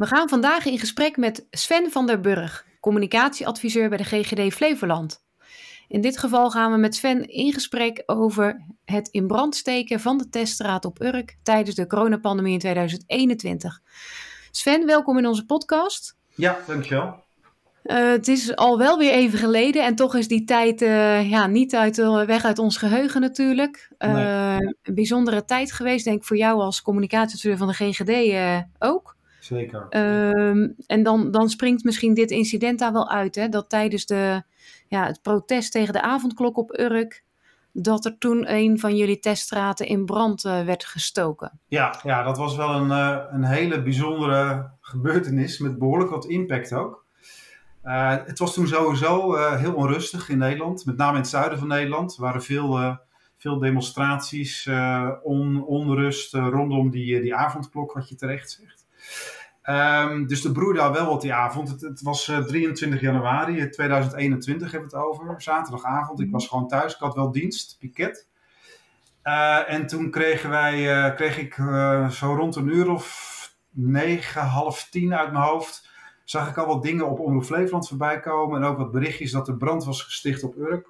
We gaan vandaag in gesprek met Sven van der Burg, communicatieadviseur bij de GGD Flevoland. In dit geval gaan we met Sven in gesprek over het in brand steken van de teststraat op Urk tijdens de coronapandemie in 2021. Sven, welkom in onze podcast. Ja, dankjewel. Uh, het is al wel weer even geleden en toch is die tijd uh, ja, niet uit, uh, weg uit ons geheugen natuurlijk. Nee. Een bijzondere tijd geweest, denk ik, voor jou als communicatieadviseur van de GGD ook. Zeker. Ehm, en dan, dan springt misschien dit incident daar wel uit, hè? dat tijdens de, ja, het protest tegen de avondklok op Urk, dat er toen een van jullie teststraten in brand uh, werd gestoken. Ja, ja, dat was wel een, uh, een hele bijzondere gebeurtenis met behoorlijk wat impact ook. Uh, het was toen sowieso heel onrustig in Nederland, met name in het zuiden van Nederland. Er waren veel, veel demonstraties, on, onrust rondom die, die avondklok, wat je terecht zegt. Um, dus er broeide al wel wat die avond. Het, het was uh, 23 januari 2021 hebben we het over. Zaterdagavond. Ik was gewoon thuis. Ik had wel dienst, piket. Uh, en toen kregen wij, uh, kreeg ik zo rond een uur of negen, half tien uit mijn hoofd. Zag ik al wat dingen op Omroep Flevoland voorbij komen. En ook wat berichtjes dat er brand was gesticht op Urk.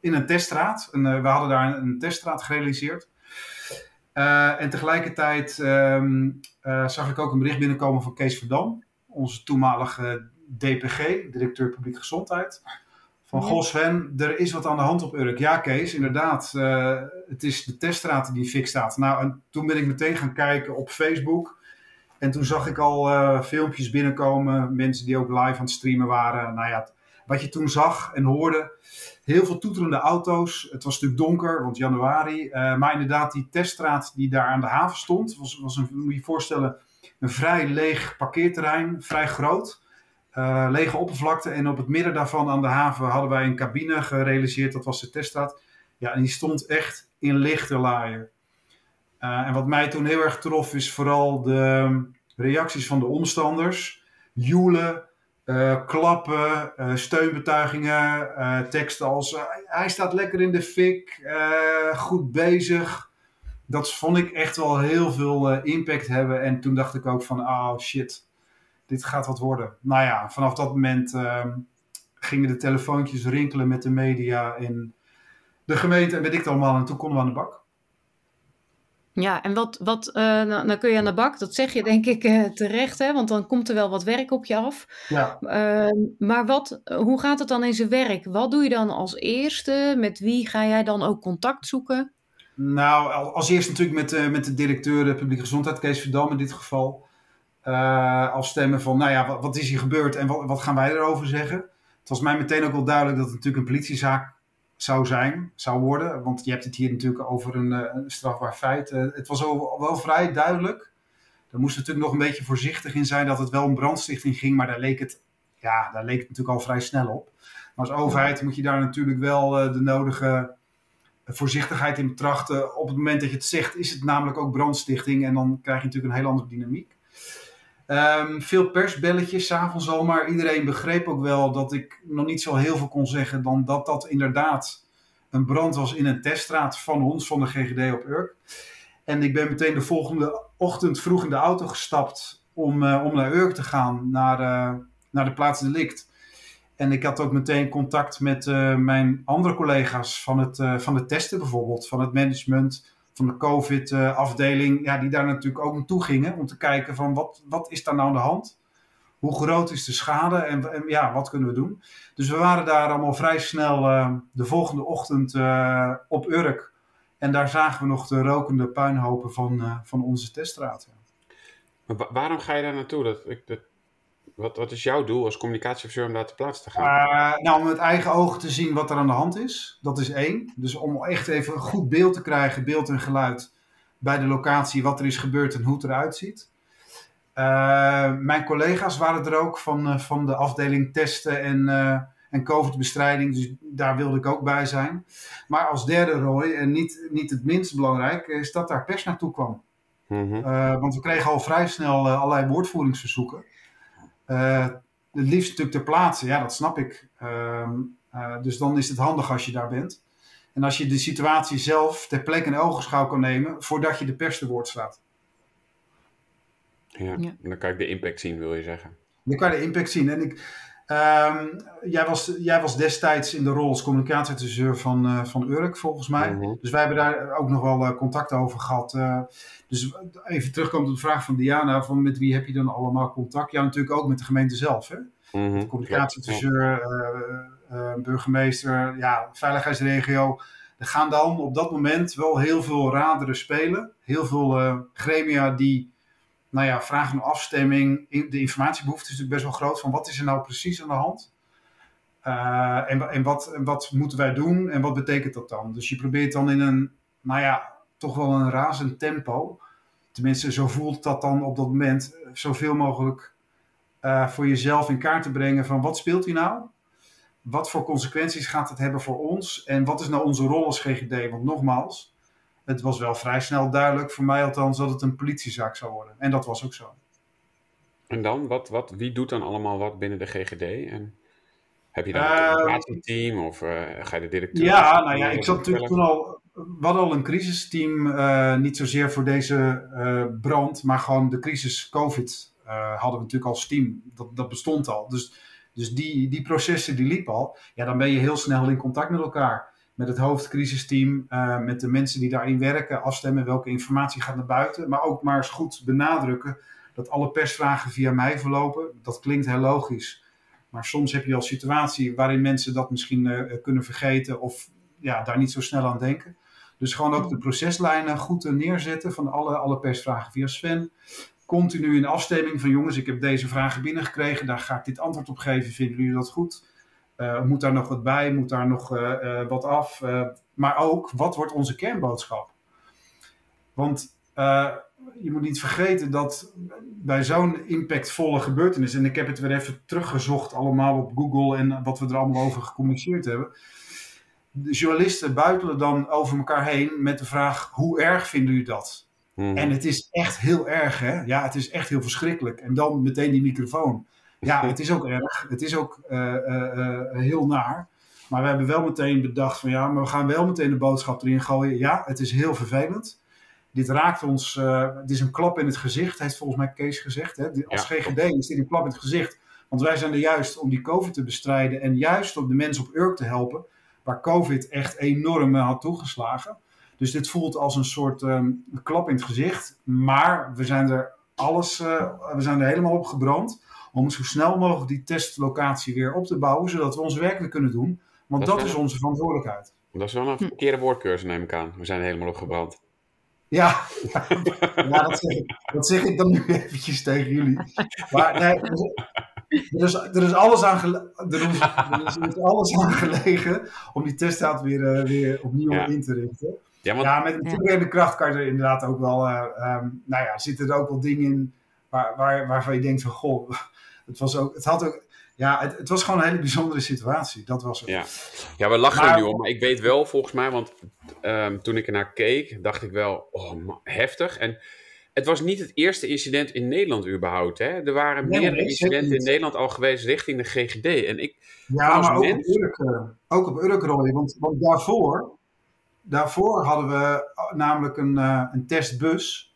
in een teststraat. En, we hadden daar een, een teststraat gerealiseerd. Uh, en tegelijkertijd um, uh, zag ik ook een bericht binnenkomen van Kees Verdam, onze toenmalige DPG, directeur publieke gezondheid. Van ja. goh Sven, er is wat aan de hand op Urk. Ja Kees, inderdaad, uh, het is de teststraat die fik staat. Nou, en toen ben ik meteen gaan kijken op Facebook. En toen zag ik al filmpjes binnenkomen, mensen die ook live aan het streamen waren. Nou ja, wat je toen zag en hoorde, heel veel toeterende auto's. Het was natuurlijk donker, want januari. Uh, maar inderdaad, die teststraat die daar aan de haven stond, was, was een, moet je je voorstellen, een vrij leeg parkeerterrein, vrij groot. Uh, lege oppervlakte en op het midden daarvan aan de haven hadden wij een cabine gerealiseerd, dat was de teststraat. Ja, en die stond echt in lichte laaien. Uh, en wat mij toen heel erg trof is vooral de reacties van de omstanders. Joelen, uh, klappen, uh, steunbetuigingen, uh, teksten als hij staat lekker in de fik, goed bezig. Dat vond ik echt wel heel veel impact hebben. En toen dacht ik ook van, oh shit, dit gaat wat worden. Nou ja, vanaf dat moment ehm, gingen de telefoontjes rinkelen met de media in de gemeente en weet ik het allemaal. En toen konden we aan de bak. Ja, en wat, wat uh, nou, dan kun je aan de bak, dat zeg je denk ik uh, terecht, hè? want dan komt er wel wat werk op je af. Ja. Uh, maar wat, hoe gaat het dan in zijn werk? Wat doe je dan als eerste? Met wie ga jij dan ook contact zoeken? Nou, als eerste natuurlijk met, met de directeur de publieke gezondheid, Kees Verdam in dit geval. afstemmen van, nou ja, wat, wat, is hier gebeurd en wat, wat gaan wij erover zeggen? Het was mij meteen ook wel duidelijk dat het natuurlijk een politiezaak zou zijn, zou worden. Want je hebt het hier natuurlijk over een, eh, een strafbaar feit. Uh, het was wel, wel vrij duidelijk. Daar moesten we natuurlijk nog een beetje voorzichtig in zijn dat het wel een brandstichting ging, maar daar leek het, ja, daar leek het natuurlijk al vrij snel op. Maar als overheid moet je daar natuurlijk wel uh, de nodige voorzichtigheid in betrachten. Op het moment dat je het zegt, is het namelijk ook brandstichting en dan krijg je natuurlijk een heel andere dynamiek. Um, veel persbelletjes s'avonds al, maar iedereen begreep ook wel dat ik nog niet zo heel veel kon zeggen dan dat dat inderdaad een brand was in een teststraat van ons, van de GGD op Urk. En ik ben meteen de volgende ochtend vroeg in de auto gestapt om, uh, om naar Urk te gaan, naar, uh, naar de plaats delict. En ik had ook meteen contact met uh, mijn andere collega's van het, van het testen bijvoorbeeld, van het management, van de COVID-afdeling, ja, die daar natuurlijk ook naartoe gingen om te kijken van wat, wat is daar nou aan de hand? Hoe groot is de schade en, en ja, wat kunnen we doen? Dus we waren daar allemaal vrij snel uh, de volgende ochtend uh, op Urk. En daar zagen we nog de rokende puinhopen van, uh, van onze teststraat. Maar waarom ga je daar naartoe? Dat, ik, wat, wat is jouw doel als communicatieofficier om daar te plaats te gaan? Uh, nou, om met eigen ogen te zien wat er aan de hand is. Dat is één. Dus om echt even een goed beeld te krijgen, beeld en geluid bij de locatie, wat er is gebeurd en hoe het eruit ziet. Uh, mijn collega's waren er ook van, uh, van de afdeling testen en, en COVID-bestrijding. Dus daar wilde ik ook bij zijn. Maar als derde Roy, en niet, niet het minst belangrijk, is dat daar pers naartoe kwam. Mm -hmm. want we kregen al vrij snel allerlei woordvoeringsverzoeken. Uh, het liefst natuurlijk ter plaatse, ja, dat snap ik. Uh, uh, dus dan is het handig als je daar bent. En als je de situatie zelf ter plekke in ogenschouw kan nemen voordat je de pers te woord staat. Ja, Ja. dan kan ik de impact zien, wil je zeggen. Dan kan je de impact zien. En ik, ehm, jij, was, jij was destijds in de rol als communicatieadviseur van, eh van Urk, volgens mij. Mhm. Dus wij hebben daar ook nog wel eh, contact over gehad. eh. dus even terugkomen op de vraag van Diana: van met wie heb je dan allemaal contact? Ja, natuurlijk ook met de gemeente zelf. Hè? Communicatieadviseur, eh, burgemeester, ja, veiligheidsregio. Er gaan dan op dat moment wel heel veel raderen spelen. Heel veel gremia die nou ja, vragen om afstemming. In- De informatiebehoefte is natuurlijk best wel groot. Van wat is er nou precies aan de hand? Eh, en, en, wat, wat moeten wij doen en wat betekent dat dan? Dus je probeert dan in een, nou ja, toch wel een razend tempo. Tenminste, zo voelt dat dan op dat moment. Zoveel mogelijk eh, voor jezelf in kaart te brengen van wat speelt hier nou? Wat voor consequenties gaat het hebben voor ons? En wat is nou onze rol als GGD? Want nogmaals, het was wel vrij snel duidelijk, voor mij althans, dat het een politiezaak zou worden. En dat was ook zo. En dan, wat, wat, wie doet dan allemaal wat binnen de GGD? En heb je dan Ehm, een communicatieteam of eh, ga je de directeur? Ja, nou ja, ik zat natuurlijk toen al. We hadden al een crisisteam, eh, niet zozeer voor deze eh, brand, maar gewoon de crisis COVID hadden we natuurlijk als team. Dat, dat bestond al. Dus, dus die, die processen die liepen al. Ja, dan ben je heel snel in contact met elkaar. Met het hoofdcrisisteam, eh, met de mensen die daarin werken, afstemmen welke informatie gaat naar buiten. Maar ook maar eens goed benadrukken dat alle persvragen via mij verlopen. Dat klinkt heel logisch. Maar soms heb je al situatie waarin mensen dat misschien eh, kunnen vergeten of ja, daar niet zo snel aan denken. Dus gewoon ook de proceslijnen goed neerzetten van alle, alle persvragen via Sven. Continu in afstemming van jongens, ik heb deze vragen binnengekregen, daar ga ik dit antwoord op geven. Vinden jullie dat goed? Eh, moet daar nog wat bij? Moet daar nog eh, eh, wat af? Maar ook, wat wordt onze kernboodschap? Want je moet niet vergeten dat bij zo'n impactvolle gebeurtenis, en ik heb het weer even teruggezocht allemaal op Google en wat we er allemaal over gecommuniceerd hebben. De journalisten buitelen dan over elkaar heen met de vraag: hoe erg vinden jullie dat? Mhm. En het is echt heel erg, hè? Ja, het is echt heel verschrikkelijk. En dan meteen die microfoon. Ja, het is ook erg. Het is ook eh, eh, eh, heel naar. Maar we hebben wel meteen bedacht van ja, maar we gaan wel meteen de boodschap erin gooien. Ja, het is heel vervelend. Dit raakt ons, eh, het is een klap in het gezicht, heeft volgens mij Kees gezegd. Hè? Als Ja. GGD is dit een klap in het gezicht. Want wij zijn er juist om die COVID te bestrijden en juist om de mensen op Urk te helpen, waar COVID echt enorm had toegeslagen. Dus dit voelt als een soort ehm, klap in het gezicht. Maar we zijn er alles, we zijn er helemaal op gebrand om zo snel mogelijk die testlocatie weer op te bouwen, zodat we ons werk weer kunnen doen. Want Dat dat, is wel- onze verantwoordelijkheid. Dat is wel een verkeerde woordkeuze, neem ik aan. We zijn helemaal opgebrand. Ja, ja dat, zeg ik, dat zeg ik dan nu eventjes tegen jullie. Maar nee, er is, er is, alles, aan gele- er is, is, is alles aan gelegen om die teststraat weer, eh, weer opnieuw Ja. in te richten. Ja, want Ja, met een toenemende kracht kan je er inderdaad ook wel, eh, ehm, nou ja, zitten er ook wel dingen in waar, waar, waarvan je denkt van, goh, het was ook, het had ook, ja, het, het was gewoon een hele bijzondere situatie. Dat was het. Ja. Ja, we lachen Maar- er nu om, maar ik weet wel volgens mij, want ehm, toen ik ernaar keek, dacht ik wel, oh, heftig. En het was niet het eerste incident in Nederland überhaupt. Hè? Er waren Nee, meerdere incidenten in. Nederland al geweest richting de GGD. En ik, Ja, maar ook mens- op Urk, eh, ook op Urk want, want daarvoor, daarvoor hadden we eh, namelijk een, eh, een testbus,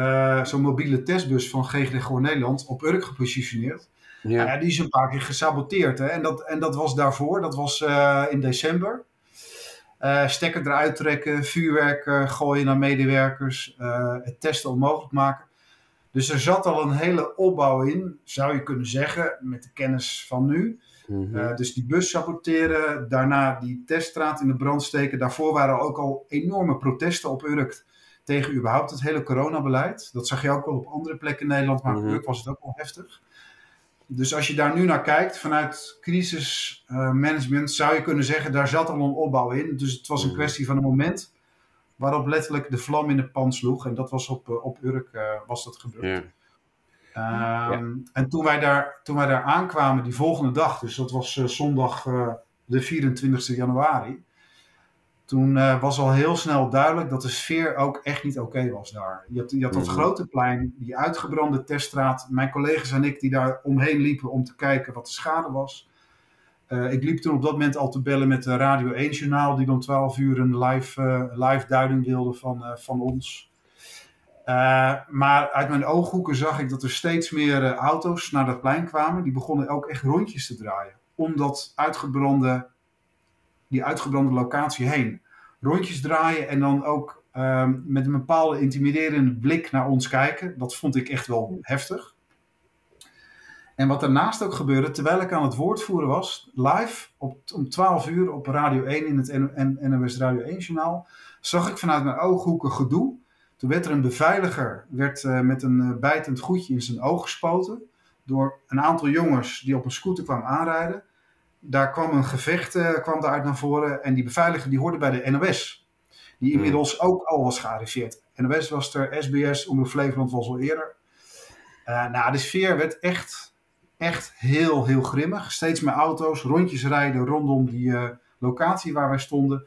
eh, zo'n mobiele testbus van GGD Gewoon Nederland, op Urk gepositioneerd. ja, die is een paar keer gesaboteerd. Hè? En, dat, en dat was daarvoor, dat was eh, in december. Eh, stekker eruit trekken, vuurwerk gooien naar medewerkers, het testen onmogelijk maken. Dus er zat al een hele opbouw in, zou je kunnen zeggen, met de kennis van nu. mhm. Dus die bus saboteren, daarna die teststraat in de brand steken. Daarvoor waren er ook al enorme protesten op Urk tegen überhaupt het hele coronabeleid. Dat zag je ook wel op andere plekken in Nederland, maar Mhm. op Urk was het ook wel heftig. Dus als je daar nu naar kijkt, vanuit crisismanagement, zou je kunnen zeggen, daar zat al een opbouw in. Dus het was een Mhm. kwestie van een moment waarop letterlijk de vlam in de pan sloeg. En dat was op, eh, op Urk eh, was dat gebeurd. ja. Ehm, En toen wij, daar, toen wij daar aankwamen die volgende dag, dus dat was eh, zondag eh, de 24 januari. Toen eh, was al heel snel duidelijk dat de sfeer ook echt niet oké was daar. Je had, je had dat Mhm. grote plein, die uitgebrande teststraat. Mijn collega's en ik die daar omheen liepen om te kijken wat de schade was. Eh, ik liep toen op dat moment al te bellen met de Radio 1 journaal, die om 12 uur een live, eh, live duiding wilde van, van ons. Maar uit mijn ooghoeken zag ik dat er steeds meer auto's naar dat plein kwamen. Die begonnen ook echt rondjes te draaien. Om dat uitgebrande, die uitgebrande locatie heen. Rondjes draaien en dan ook uh, met een bepaalde intimiderende blik naar ons kijken. Dat vond ik echt wel heftig. En wat daarnaast ook gebeurde, terwijl ik aan het woord voeren was, live op, om 12 uur op Radio 1 in het NOS Radio 1 journaal, zag ik vanuit mijn ooghoeken gedoe. Toen werd er een beveiliger werd, uh, met een uh, bijtend goedje in zijn oog gespoten door een aantal jongens die op een scooter kwamen aanrijden. Daar kwam een gevecht uh, kwam daaruit naar voren en die beveiliger die hoorde bij de NOS. Die inmiddels ook al was gearriveerd. NOS was er, SBS, Omroep Flevoland was al eerder. nou, de sfeer werd echt, echt heel, heel grimmig. Steeds meer auto's, rondjes rijden rondom die locatie waar wij stonden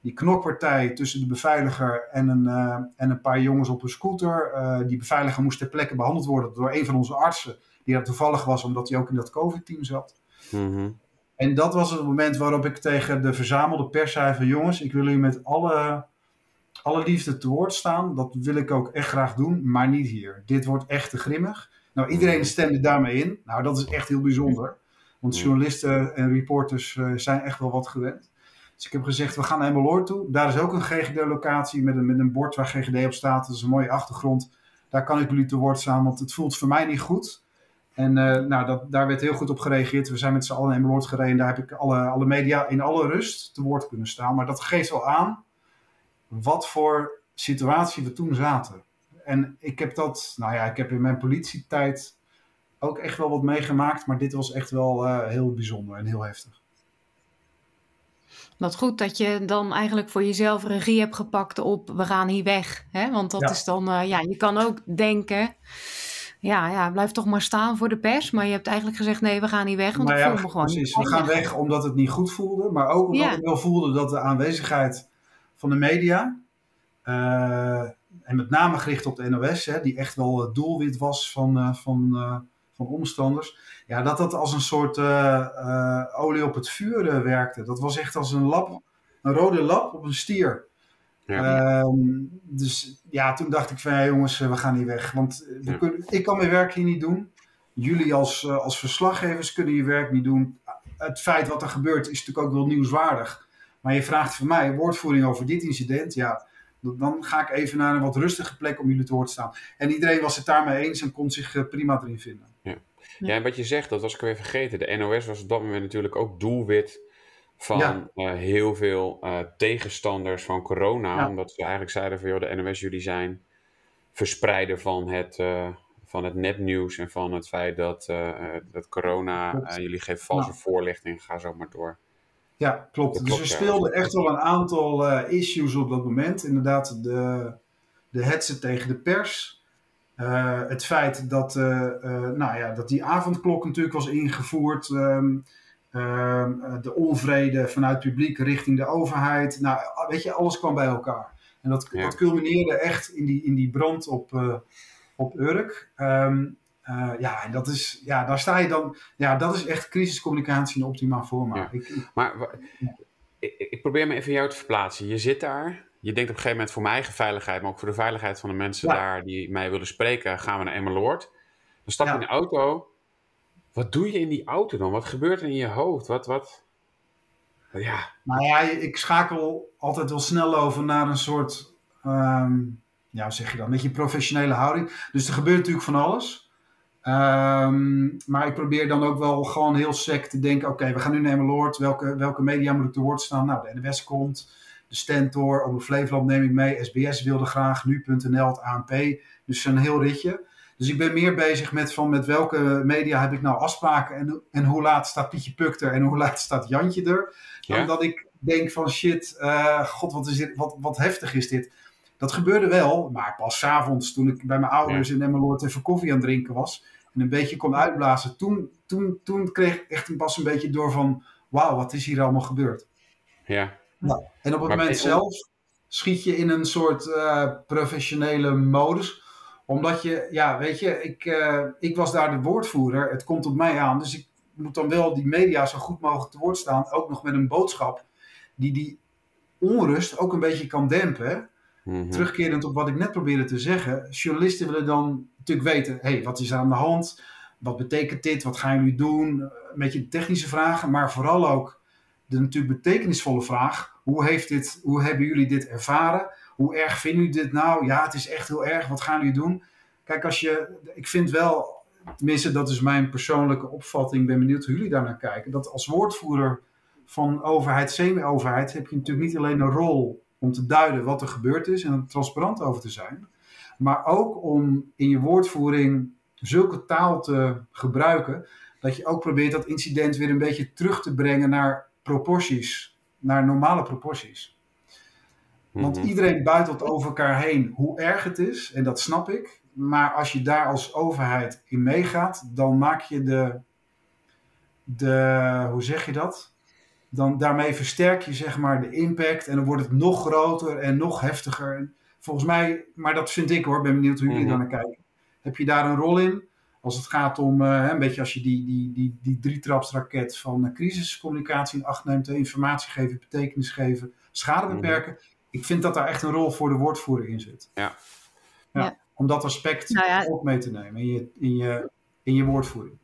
die knokpartij tussen de beveiliger en een, uh, en een paar jongens op een scooter. Uh, die beveiliger moest ter plekke behandeld worden door een van onze artsen, die er toevallig was omdat hij ook in dat COVID-team zat. Mm -hmm. En dat was het moment waarop ik tegen de verzamelde pers zei van jongens, ik wil u met alle, alle liefde te woord staan. Dat wil ik ook echt graag doen, maar niet hier. Dit wordt echt te grimmig. Nou, iedereen stemde daarmee in. Nou, dat is echt heel bijzonder. Want journalisten en reporters uh, zijn echt wel wat gewend. Dus ik heb gezegd, we gaan naar Emmeloord toe. Daar is ook een GGD-locatie met een, met een bord waar GGD op staat. Dat is een mooie achtergrond. Daar kan ik jullie te woord staan, want het voelt voor mij niet goed. En uh, nou, dat, daar werd heel goed op gereageerd. We zijn met z'n allen naar Emmeloord gereden. Daar heb ik alle, alle media in alle rust te woord kunnen staan. Maar dat geeft wel aan wat voor situatie we toen zaten. En ik heb dat, nou ja, ik heb in mijn politietijd ook echt wel wat meegemaakt. Maar dit was echt wel uh, heel bijzonder en heel heftig. Wat goed dat je dan eigenlijk voor jezelf regie hebt gepakt op we gaan hier weg. Hè? Want dat ja. is dan, uh, ja, je kan ook denken, ja, ja, blijf toch maar staan voor de pers. Maar je hebt eigenlijk gezegd nee, we gaan hier weg, want nou ik ja, voel me gewoon precies. We gaan weg omdat het niet goed voelde. Maar ook omdat ja. ik wel voelde dat de aanwezigheid van de media... Uh, en met name gericht op de NOS, hè, die echt wel het doelwit was van, uh, van, uh, van omstanders. Ja, dat dat als een soort olie op het vuur werkte. Dat was echt als een lap, een rode lap op een stier. Ja. Um, dus ja, toen dacht ik van ja, jongens, we gaan hier weg. Want we ja. kunnen, ik kan mijn werk hier niet doen. Jullie als, als verslaggevers kunnen je werk niet doen. Het feit wat er gebeurt is natuurlijk ook wel nieuwswaardig. Maar je vraagt van mij woordvoering over dit incident. Ja, dan ga ik even naar een wat rustige plek om jullie te woord te staan. En iedereen was het daarmee eens en kon zich prima erin vinden. Ja. Ja, en wat je zegt, dat was ik weer vergeten. De NOS was op dat moment natuurlijk ook doelwit van ja. uh, heel veel uh, tegenstanders van corona. Ja. Omdat ze eigenlijk zeiden van, joh, de NOS, jullie zijn verspreider van het, uh, van het nepnieuws en van het feit dat, dat corona, jullie geven valse voorlichting, ga zo maar door. Ja, klopt. Dus er speelden echt wel een aantal issues op dat moment. Inderdaad, de, de hetsen tegen de pers. Het feit dat, nou ja, dat die avondklok natuurlijk was ingevoerd. Um, de onvrede vanuit het publiek richting de overheid. Nou, weet je, alles kwam bij elkaar. En dat, ja. dat culmineerde echt in die, in die brand op, op Urk. Um, ja, en dat is, ja, daar sta je dan. Ja, dat is echt crisiscommunicatie in optimaal formaat. Ja. Ik, ik, maar ja. ik, ik probeer me even jou te verplaatsen. Je zit daar je denkt op een gegeven moment voor mijn eigen veiligheid, maar ook voor de veiligheid van de mensen ja. daar die mij willen spreken, gaan we naar Emmeloord. Dan stap je in de auto. Wat doe je in die auto dan? Wat gebeurt er in je hoofd? Wat, wat? Ja. Nou ja, ik schakel altijd wel snel over naar een soort, um, ja, hoe zeg je dat, een beetje professionele houding. Dus er gebeurt natuurlijk van alles. Um, maar ik probeer dan ook wel gewoon heel sec te denken, oké, we gaan nu naar Emmeloord. Welke, welke media moet ik te woord staan? Nou, de NWS komt de Stentor, Omroep Flevoland neem ik mee, SBS wilde graag, nu.nl, het ANP. Dus een heel ritje. Dus ik ben meer bezig met van met welke media heb ik nou afspraken en, en hoe laat staat Pietje Puk er en hoe laat staat Jantje er. Ja. Omdat ik denk van shit, uh, god wat, is dit, wat, wat heftig is dit. Dat gebeurde wel, maar pas s avonds toen ik bij mijn ouders ja. in Emmeloord even koffie aan het drinken was en een beetje kon uitblazen. Toen, toen, toen kreeg ik echt pas een beetje door van wauw, wat is hier allemaal gebeurd. Ja, nou, en op het maar moment zelf schiet je in een soort uh, professionele modus. Omdat je, ja, weet je, ik, uh, ik was daar de woordvoerder. Het komt op mij aan. Dus ik moet dan wel die media zo goed mogelijk te woord staan. Ook nog met een boodschap die die onrust ook een beetje kan dempen. Mhm. Terugkerend op wat ik net probeerde te zeggen, journalisten willen dan natuurlijk weten, hey, wat is er aan de hand? Wat betekent dit? Wat gaan jullie doen? Met je technische vragen, maar vooral ook de natuurlijk betekenisvolle vraag, hoe, heeft dit, hoe hebben jullie dit ervaren? Hoe erg vinden jullie dit nou? Ja, het is echt heel erg. Wat gaan jullie doen? Kijk, als je, ik vind wel, tenminste dat is mijn persoonlijke opvatting, ik ben benieuwd hoe jullie daarnaar kijken, dat als woordvoerder van overheid, semi-overheid, heb je natuurlijk niet alleen een rol om te duiden wat er gebeurd is en er transparant over te zijn, maar ook om in je woordvoering zulke taal te gebruiken dat je ook probeert dat incident weer een beetje terug te brengen naar proporties, naar normale proporties. Want mhm. iedereen buitelt over elkaar heen hoe erg het is, en dat snap ik. Maar als je daar als overheid in meegaat, dan maak je de, de hoe zeg je dat? Dan daarmee versterk je zeg maar de impact en dan wordt het nog groter en nog heftiger. Volgens mij, maar dat vind ik hoor, ben benieuwd hoe jullie mm daar naar kijken. Heb je daar een rol in? Als het gaat om, uh, een beetje als je die, die, die, die drietrapsraket van uh, crisiscommunicatie in acht neemt, informatie geven, betekenis geven, schade mhm. beperken. Ik vind dat daar echt een rol voor de woordvoerder in zit. Ja. ja, Om dat aspect nou ook mee te nemen in je, in je, in je woordvoering.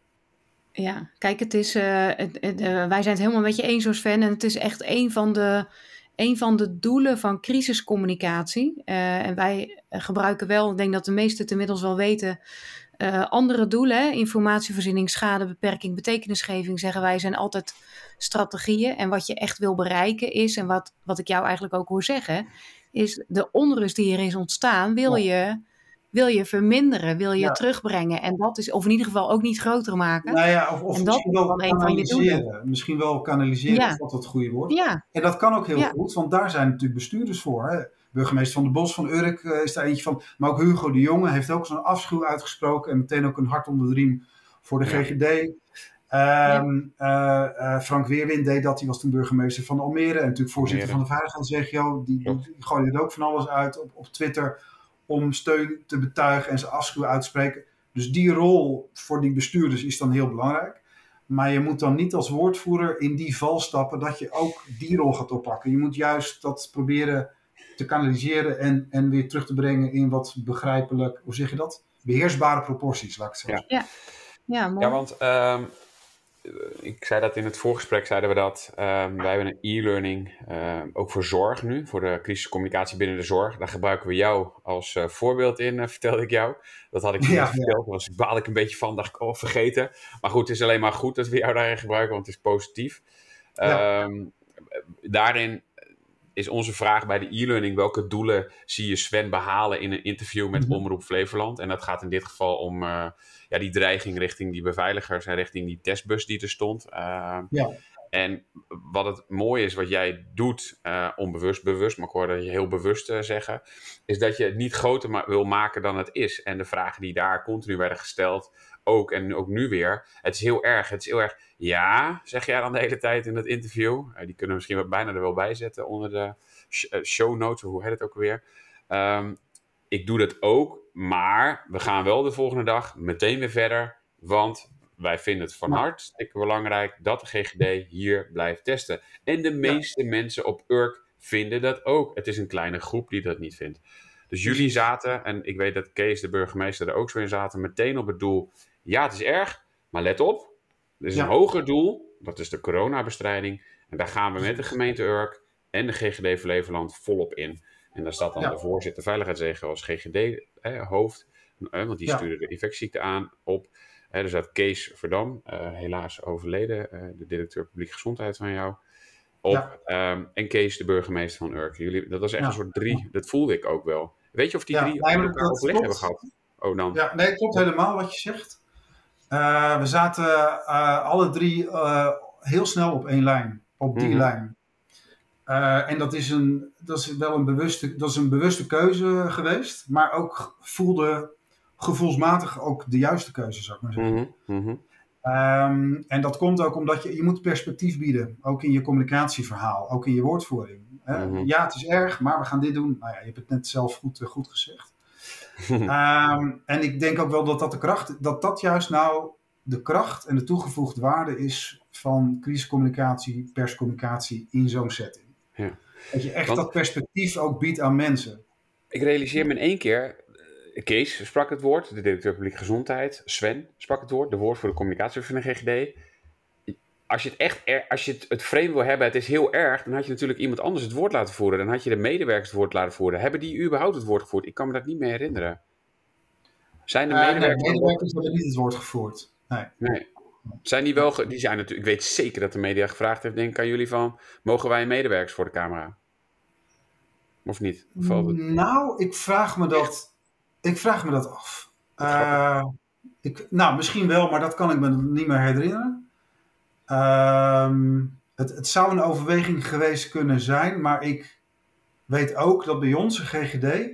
Ja, kijk, het is, uh, het, wij zijn het helemaal met je eens als fan. En het is echt een van de, een van de doelen van crisiscommunicatie. en wij gebruiken wel, ik denk dat de meesten het inmiddels wel weten, uh, andere doelen, informatievoorziening, schadebeperking, betekenisgeving, zeggen wij, zijn altijd strategieën. En wat je echt wil bereiken is, en wat, wat ik jou eigenlijk ook hoor zeggen, is de onrust die er is ontstaan, wil, je, wil je verminderen, wil je terugbrengen. En dat is, of in ieder geval ook niet groter maken. Nou ja, of, of misschien wel kanaliseren. Misschien wel kanaliseren, ja. is dat het goede woord. Ja. En dat kan ook heel goed, want daar zijn natuurlijk bestuurders voor. Hè? Burgemeester van de Bos van Urk uh, is daar eentje van. Maar ook Hugo de Jonge heeft ook zo'n afschuw uitgesproken. En meteen ook een hart onder de riem voor de GGD. Ehm, eh, eh, Frank Weerwind deed dat. Die was toen burgemeester van Almere. En natuurlijk voorzitter van de Veiligheidsregio. Die, die, gooide er ook van alles uit op, op Twitter. Om steun te betuigen en zijn afschuw uit te spreken. Dus die rol voor die bestuurders is dan heel belangrijk. Maar je moet dan niet als woordvoerder in die val stappen dat je ook die rol gaat oppakken. Je moet juist dat proberen te kanaliseren en, en weer terug te brengen in wat begrijpelijk, hoe zeg je dat? Beheersbare proporties, laat ik het zeggen. Ja, ja. mooi. ja want ehm, ik zei dat in het voorgesprek, zeiden we dat. Um, wij hebben een e-learning, ehm, ook voor zorg nu, voor de crisiscommunicatie binnen de zorg. Daar gebruiken we jou als uh, voorbeeld in, uh, vertelde ik jou. Dat had ik niet ja, verteld, daar was, baal ik een beetje van, dacht ik, oh, vergeten. Maar goed, het is alleen maar goed dat we jou daarin gebruiken, want het is positief. Daarin is onze vraag bij de e-learning: welke doelen zie je Sven behalen in een interview met mhm. Omroep Flevoland? En dat gaat in dit geval om uh, ja, die dreiging richting die beveiligers en richting die testbus die er stond. Uh, ja. En wat het mooie is, wat jij doet, uh, onbewust, bewust, maar ik hoorde je heel bewust zeggen, is dat je het niet groter ma wil maken dan het is. En de vragen die daar continu werden gesteld, ook en ook nu weer, het is heel erg. Het is heel erg, ja, zeg jij dan de hele tijd in het interview. Uh, die kunnen we misschien bijna er wel bij zetten onder de uh, show notes, of hoe heet het ook weer. Um, ik doe dat ook, maar we gaan wel de volgende dag meteen weer verder, want wij vinden het van hartstikke belangrijk dat de GGD hier blijft testen. En de meeste mensen op Urk vinden dat ook. Het is een kleine groep die dat niet vindt. Dus jullie zaten, en ik weet dat Kees, de burgemeester, er ook zo in zaten, meteen op het doel. Ja, het is erg, maar let op. Er is een hoger doel, dat is de coronabestrijding. En daar gaan we met de gemeente Urk en de GGD Flevoland volop in. En daar staat dan de voorzitter veiligheidsregio als GGD-hoofd. want die stuurde de infectieziekte aan op. Er zat Kees Verdam, uh, helaas overleden, uh, de directeur publieke gezondheid van jou. Op, ja. um, en Kees, de burgemeester van Urk. Jullie, dat was echt een soort drie, dat voelde ik ook wel. Weet je of die drie elkaar overleg hebben gehad? Oh, dan. Ja, nee, klopt helemaal wat je zegt. Uh, we zaten alle drie heel snel op één lijn, op die mm -hmm. lijn. en dat is, een, dat is wel een bewuste, dat is een bewuste keuze geweest, maar ook voelde gevoelsmatig ook de juiste keuze, zou ik maar zeggen. Mm en dat komt ook omdat je, je moet perspectief bieden, ook in je communicatieverhaal, ook in je woordvoering. Mhm. Ja, het is erg, maar we gaan dit doen. Nou ja, je hebt het net zelf goed, eh, goed gezegd. Um, en ik denk ook wel dat dat de kracht, dat dat juist nou de kracht en de toegevoegde waarde is van crisiscommunicatie, perscommunicatie in zo'n setting. Ja. Dat je echt dat perspectief ook biedt aan mensen. Ik realiseer me in één keer, eh, Kees sprak het woord, de directeur publieke gezondheid, Sven sprak het woord, de woord voor de communicatie van de GGD. Als je het echt, als je het, het frame wil hebben, het is heel erg, dan had je natuurlijk iemand anders het woord laten voeren. Dan had je de medewerkers het woord laten voeren. Hebben die überhaupt het woord gevoerd? Ik kan me dat niet meer herinneren. Zijn de medewerkers... Nee, medewerkers hebben niet het woord gevoerd. Nee. nee. Zijn die wel... Die zijn natuurlijk... Ik weet zeker dat de media gevraagd heeft, denk ik aan jullie van... Mogen wij medewerkers voor de camera? Of niet? Nou, ik vraag me dat... Ik vraag me dat af. Uh, ik, nou, misschien wel, maar dat kan ik me niet meer herinneren. Uh, het, het zou een overweging geweest kunnen zijn, maar ik weet ook dat bij onze GGD...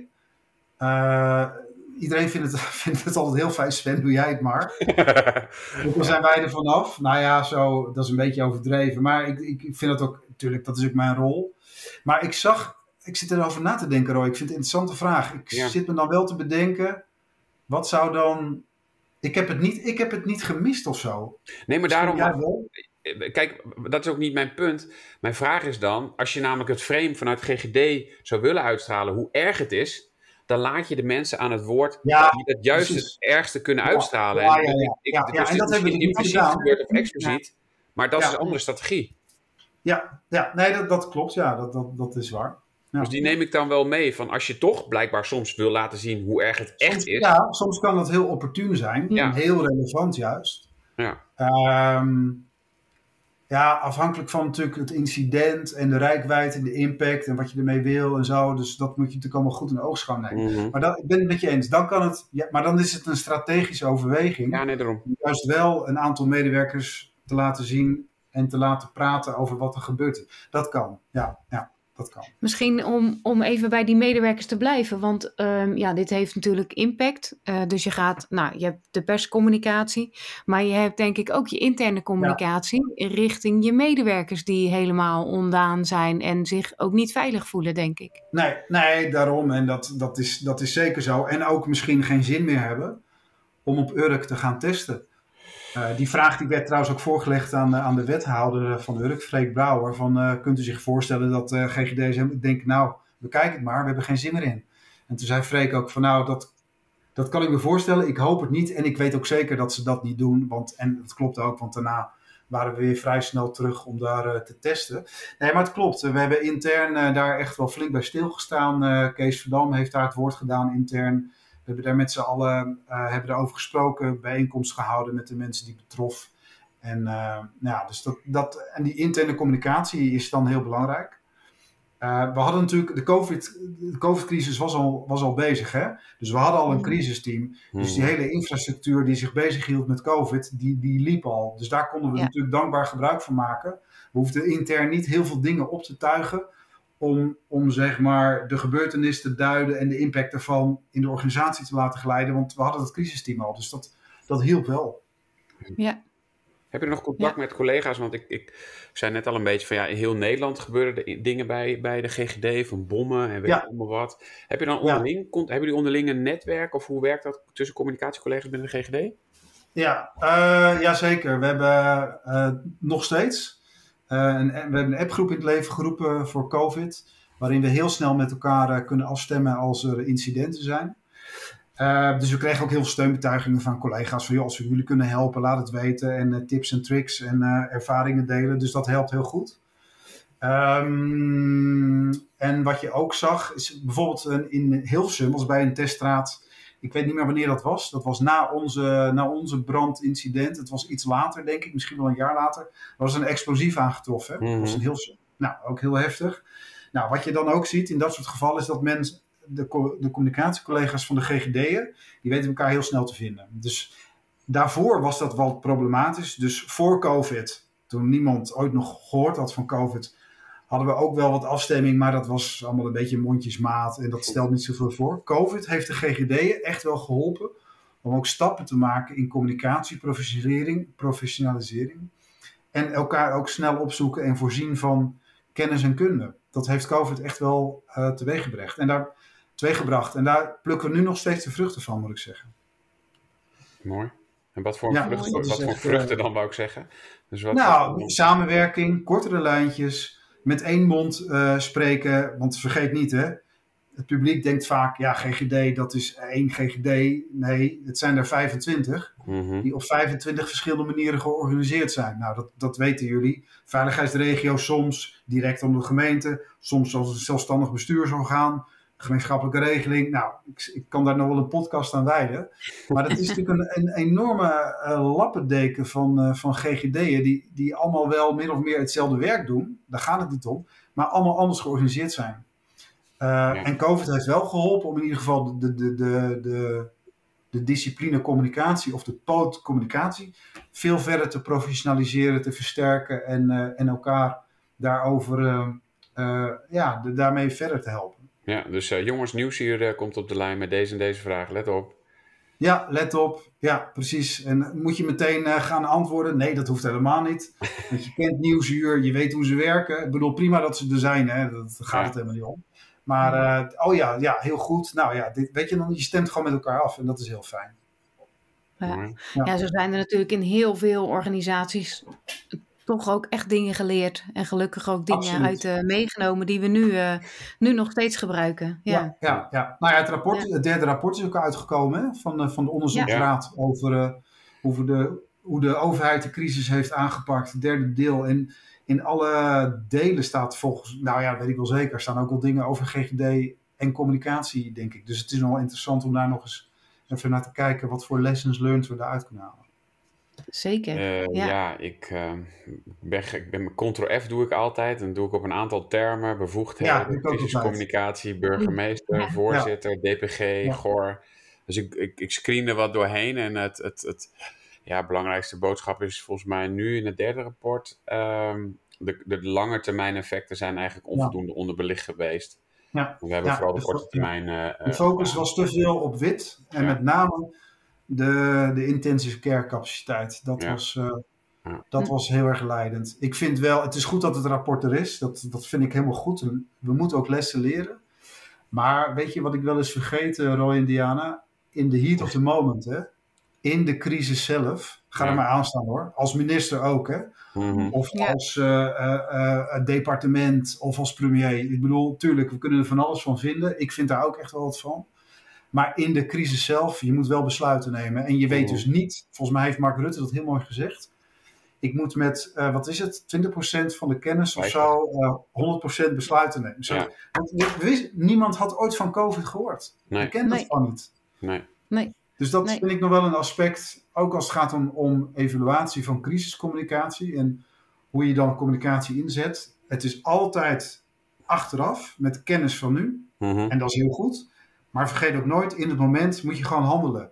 Uh, iedereen vindt het, vindt het altijd heel fijn. Sven, doe jij het maar. Hoe zijn wij er vanaf? Nou ja, zo, dat is een beetje overdreven. Maar ik, ik vind dat ook, natuurlijk, dat is ook mijn rol. Maar ik zag, ik zit erover na te denken, Roy. Ik vind het een interessante vraag. Ik zit me dan wel te bedenken, wat zou dan... Ik heb het niet, ik heb het niet gemist of zo. Nee, maar daarom... Kijk, dat is ook niet mijn punt. Mijn vraag is dan, als je namelijk het frame vanuit GGD zou willen uitstralen, hoe erg het is, dan laat je de mensen aan het woord ja, die het juist het ergste kunnen uitstralen. Ja, ja, ja. ja, dus en dat hebben we niet gedaan. of expliciet, maar dat is een andere strategie. Ja, ja nee, dat, dat klopt. Ja, dat, dat, dat is waar. Dus die neem ik dan wel mee van als je toch blijkbaar soms wil laten zien hoe erg het echt is. Ja, soms kan dat heel opportun zijn. Heel relevant juist. Ja. Um, ja, afhankelijk van natuurlijk het incident en de rijkwijde en de impact en wat je ermee wil en zo. Dus dat moet je natuurlijk allemaal goed in oogschouw nemen. Mhm. Maar dat, ik ben het met je eens. Dan kan het, ja, maar dan is het een strategische overweging. Ja, nee, daarom. Om juist wel een aantal medewerkers te laten zien en te laten praten over wat er gebeurt. Dat kan, ja. ja dat kan. Misschien om, om even bij die medewerkers te blijven, want um, ja, dit heeft natuurlijk impact. Uh, dus je gaat, nou, je hebt de perscommunicatie, maar je hebt denk ik ook je interne communicatie ja. richting je medewerkers die helemaal ondaan zijn en zich ook niet veilig voelen, denk ik. Nee, nee daarom. En dat, dat, is, dat is zeker zo. En ook misschien geen zin meer hebben om op Urk te gaan testen. Uh, die vraag die werd trouwens ook voorgelegd aan, aan de wethouder van Urk, Freek Brouwer. Van, uh, kunt u zich voorstellen dat uh, GGD denkt, nou, bekijk het maar, we hebben geen zin meer in. En toen zei Freek ook van, nou, dat, dat kan ik me voorstellen. Ik hoop het niet en ik weet ook zeker dat ze dat niet doen. Want, en dat klopt ook, want daarna waren we weer vrij snel terug om daar te testen. Nee, maar het klopt. We hebben intern daar echt wel flink bij stilgestaan. Kees Verdam heeft daar het woord gedaan intern. We hebben daar met z'n allen uh, hebben daarover gesproken, bijeenkomst gehouden met de mensen die betrof. En, uh, nou ja, dus dat, dat, en die interne communicatie is dan heel belangrijk. Uh, we hadden natuurlijk, de COVID, de COVID-crisis was al, was al bezig. Hè? Dus we hadden al een crisisteam. Dus die hele infrastructuur die zich bezighield met COVID, die, die liep al. Dus daar konden we ja. natuurlijk dankbaar gebruik van maken. We hoefden intern niet heel veel dingen op te tuigen om, om zeg maar de gebeurtenis te duiden en de impact daarvan in de organisatie te laten glijden. Want we hadden het crisisteam al, dus dat, dat hielp wel. Ja. Heb je nog contact ja. met collega's? Want ik, ik zei net al een beetje van ja, in heel Nederland gebeuren er dingen bij, bij de GGD, van bommen en weet ja. allemaal wat. Heb je dan onderling, ja. hebben jullie onderling een netwerk of hoe werkt dat tussen communicatiecollega's binnen de GGD? Ja, uh, ja zeker. We hebben uh, nog steeds uh, een, we hebben een appgroep in het leven geroepen voor COVID, waarin we heel snel met elkaar uh, kunnen afstemmen als er incidenten zijn. Uh, dus we kregen ook heel veel steunbetuigingen van collega's van joh, als we jullie kunnen helpen, laat het weten en tips en tricks en ervaringen delen. Dus dat helpt heel goed. Um, en wat je ook zag, is bijvoorbeeld in Hilversum, als bij een teststraat ik weet niet meer wanneer dat was. Dat was na onze, na onze brandincident. Het was iets later, denk ik, misschien wel een jaar later. Er was een explosief aangetroffen. Mm -hmm. Dat was een heel, nou, ook heel heftig. Nou, wat je dan ook ziet in dat soort gevallen is dat mensen, de, de communicatiecollega's van de GGD'en, die weten elkaar heel snel te vinden. Dus daarvoor was dat wel problematisch. Dus voor COVID, toen niemand ooit nog gehoord had van COVID, hadden we ook wel wat afstemming, maar dat was allemaal een beetje mondjesmaat en dat stelt niet zoveel voor. COVID heeft de GGD'en echt wel geholpen om ook stappen te maken in communicatie, professionalisering, professionalisering en elkaar ook snel opzoeken en voorzien van kennis en kunde. Dat heeft COVID echt wel uh, teweeggebracht en daar teweeggebracht en daar plukken we nu nog steeds de vruchten van, moet ik zeggen. Mooi. En wat voor, ja, vruchten, wat voor vruchten dan, wou ik zeggen? Dus wat nou, wat... samenwerking, kortere lijntjes, met één mond uh, spreken. Want vergeet niet, hè, het publiek denkt vaak, ja, GGD, dat is één GGD. Nee, het zijn er 25 Mhm. die op 25 verschillende manieren georganiseerd zijn. Nou, dat, dat weten jullie. Veiligheidsregio soms direct onder de gemeente, soms als een zelfstandig bestuursorgaan, gemeenschappelijke regeling. Nou, ik, ik kan daar nog wel een podcast aan wijden. Maar het is natuurlijk een, een enorme eh, lappendeken van, eh, van GGD'en die, die allemaal wel min of meer hetzelfde werk doen. Daar gaat het niet om. Maar allemaal anders georganiseerd zijn. Uh, En COVID heeft wel geholpen om in ieder geval de, de, de, de, de discipline communicatie of de poot communicatie veel verder te professionaliseren, te versterken en, uh, en elkaar daarover uh, ja, de, daarmee verder te helpen. Ja, dus jongens, nieuws hier komt op de lijn met deze en deze vraag. Let op. Ja, let op. Ja, precies. En moet je meteen gaan antwoorden? Nee, dat hoeft helemaal niet. Want je kent Nieuwsuur, je weet hoe ze werken. Ik bedoel, prima dat ze er zijn, hè? dat gaat ja. het helemaal niet om. Maar uh, oh ja, ja, heel goed. Nou ja, dit, weet je, dan, je stemt gewoon met elkaar af en dat is heel fijn. Ja. Ja. ja, zo zijn er natuurlijk in heel veel organisaties toch ook echt dingen geleerd. En gelukkig ook dingen Absoluut. uit uh, meegenomen die we nu, uh, nu nog steeds gebruiken. Ja, ja, ja. ja. Nou ja, het, rapport, het derde rapport is ook uitgekomen hè, van, uh, van de onderzoeksraad over, over de, hoe de overheid de crisis heeft aangepakt. Het derde deel. En in alle delen staat volgens, nou ja, weet ik wel zeker, staan ook wel dingen over GGD en communicatie, denk ik. Dus het is wel interessant om daar nog eens even naar te kijken wat voor lessons learned we daaruit kunnen halen. Zeker. Uh, ja. ja, ik, uh, ben, ik ben Ctrl-F doe ik altijd. En doe ik op een aantal termen, bevoegdheden, ja, crisiscommunicatie, burgemeester, ja. voorzitter, DPG, ja. GOR. Dus ik, ik, ik screen er wat doorheen en het, het, het ja, belangrijkste boodschap is volgens mij nu in het derde rapport. Um, de, de lange termijn effecten zijn eigenlijk onvoldoende ja. onderbelicht geweest. Ja. We hebben ja, vooral de korte termijn. Uh, de focus was te veel op wit en ja. met name de, de intensive care capaciteit. Dat, was, uh, dat was heel erg leidend. Ik vind wel, het is goed dat het rapport er is. Dat, dat vind ik helemaal goed. We moeten ook lessen leren. Maar weet je wat ik wel eens vergeten, Roy en Diana? In the heat of the moment, hè? in de crisis zelf, ga er maar aan staan hoor, als minister ook hè, mm-hmm. of ja. als uh, uh, uh, departement of als premier. Ik bedoel, tuurlijk, we kunnen er van alles van vinden. Ik vind daar ook echt wel wat van. Maar in de crisis zelf, je moet wel besluiten nemen. En je weet Mm-hmm. dus niet, volgens mij heeft Mark Rutte dat heel mooi gezegd. Ik moet met, uh, wat is het, 20% van de kennis of zo, uh, 100% besluiten nemen. Zo, ja. want wist, niemand had ooit van COVID gehoord. Nee. Je kent Nee. dat van niet. Nee. Nee. Dus dat Nee. vind ik nog wel een aspect, ook als het gaat om, om evaluatie van crisiscommunicatie en hoe je dan communicatie inzet. Het is altijd achteraf met kennis van nu Mhm. en dat is heel goed. Maar vergeet ook nooit, in het moment moet je gewoon handelen.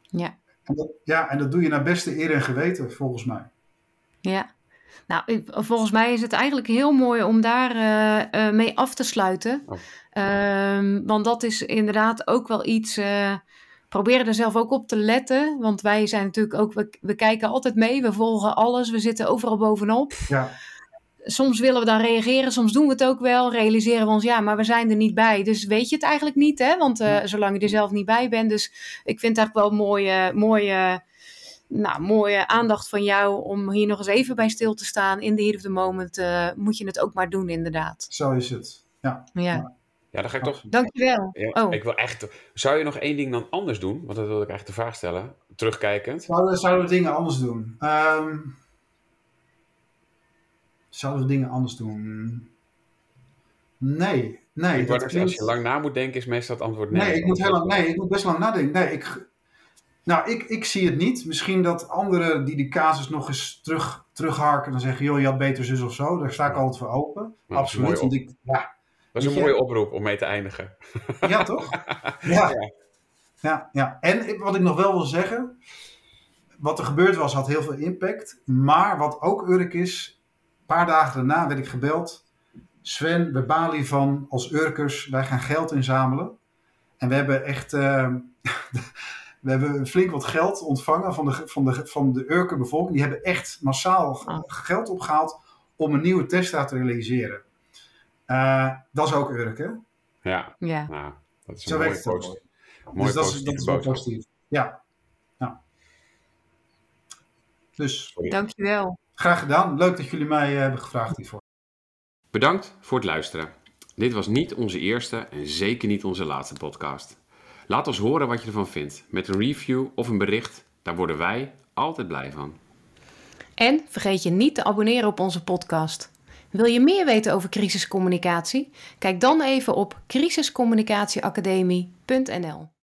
Ja. En dat, ja, en dat doe je naar beste eer en geweten, volgens mij. Ja. Nou, ik- volgens mij is het eigenlijk heel mooi om daar eh, eh, mee af te sluiten. Oh. Ehm, want dat is inderdaad ook wel iets. eh proberen er zelf ook op te letten. Want wij zijn natuurlijk ook. We, we kijken altijd mee, we volgen alles, we zitten overal bovenop. Ja, Soms willen we dan reageren, soms doen we het ook wel. Realiseren we ons, ja, maar we zijn er niet bij. Dus weet je het eigenlijk niet, hè? Want eh, zolang je er zelf niet bij bent. Dus ik vind het eigenlijk wel mooie, mooie, nou, mooie aandacht van jou om hier nog eens even bij stil te staan. In the heat of the moment eh, moet je het ook maar doen, inderdaad. zo is het. Ja, Ja, Ja, dan ga ik toch. dankjewel. Ja, Oh. Ik wil echt. Zou je nog één ding dan anders doen? Want dat wilde ik eigenlijk de vraag stellen. Terugkijkend. Zouden, zouden we dingen anders doen? Ehm, zouden we dingen anders doen? Nee, nee. Ik dat zeggen, als klinkt- je lang na moet denken, is meestal het antwoord nee. Nee, ik moet, heel lang, nee, ik moet best lang nadenken. Nee, ik, nou, ik, ik zie het niet. Misschien dat anderen die die casus nog eens terug, terugharken en zeggen: joh, je had beter zus of zo. Daar sta ik altijd voor open. Absoluut. Want ik, ja, Dat is een mooie oproep om mee te eindigen. ja, toch? Ja. Ja. ja. En wat ik nog wel wil zeggen. Wat er gebeurd was, had heel veel impact. Maar wat ook Urk is. Een paar dagen daarna werd ik gebeld. Sven, bij Bali van als Urkers, wij gaan geld inzamelen. En we hebben echt. eh, we hebben flink wat geld ontvangen van de, van de, van de Urker bevolking. Die hebben echt massaal Ah. geld opgehaald om een nieuwe teststraat te realiseren. Eh, dat is ook Urk, hè? Ja, Ja, nou, dat is Zo een mooie, werkt het ook. post, mooie dus dat is, positieve dat is wel positief. Ja. ja. Dus dankjewel. Graag gedaan. Leuk dat jullie mij eh, hebben gevraagd hiervoor. Bedankt voor het luisteren. Dit was niet onze eerste en zeker niet onze laatste podcast. Laat ons horen wat je ervan vindt. Met een review of een bericht, daar worden wij altijd blij van. En vergeet je niet te abonneren op onze podcast. Wil je meer weten over crisiscommunicatie? Kijk dan even op crisiscommunicatieacademie.nl.